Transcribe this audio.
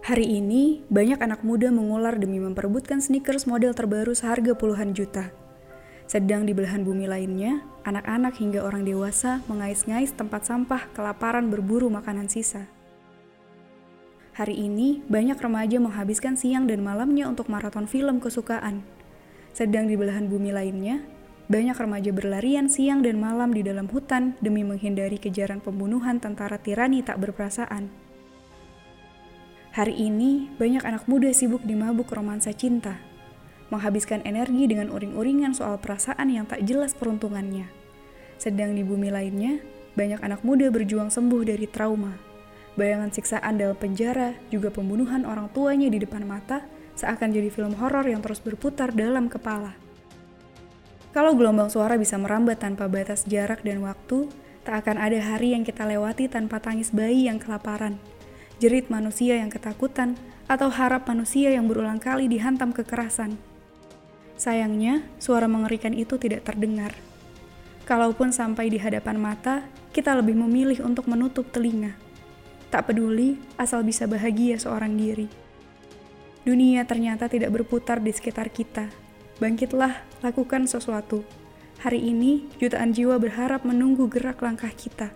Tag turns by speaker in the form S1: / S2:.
S1: Hari ini, banyak anak muda mengular demi memperebutkan sneakers model terbaru seharga puluhan juta. Sedang di belahan bumi lainnya, anak-anak hingga orang dewasa mengais-ngais tempat sampah kelaparan berburu makanan sisa. Hari ini, banyak remaja menghabiskan siang dan malamnya untuk maraton film kesukaan. Sedang di belahan bumi lainnya, banyak remaja berlarian siang dan malam di dalam hutan demi menghindari kejaran pembunuhan tentara tirani tak berperasaan. Hari ini, banyak anak muda sibuk di mabuk romansa cinta, menghabiskan energi dengan uring-uringan soal perasaan yang tak jelas peruntungannya. Sedang di bumi lainnya, banyak anak muda berjuang sembuh dari trauma. Bayangan siksaan dalam penjara, juga pembunuhan orang tuanya di depan mata, seakan jadi film horor yang terus berputar dalam kepala. Kalau gelombang suara bisa merambat tanpa batas jarak dan waktu, tak akan ada hari yang kita lewati tanpa tangis bayi yang kelaparan jerit manusia yang ketakutan, atau harap manusia yang berulang kali dihantam kekerasan. Sayangnya, suara mengerikan itu tidak terdengar. Kalaupun sampai di hadapan mata, kita lebih memilih untuk menutup telinga. Tak peduli, asal bisa bahagia seorang diri. Dunia ternyata tidak berputar di sekitar kita. Bangkitlah, lakukan sesuatu. Hari ini, jutaan jiwa berharap menunggu gerak langkah kita.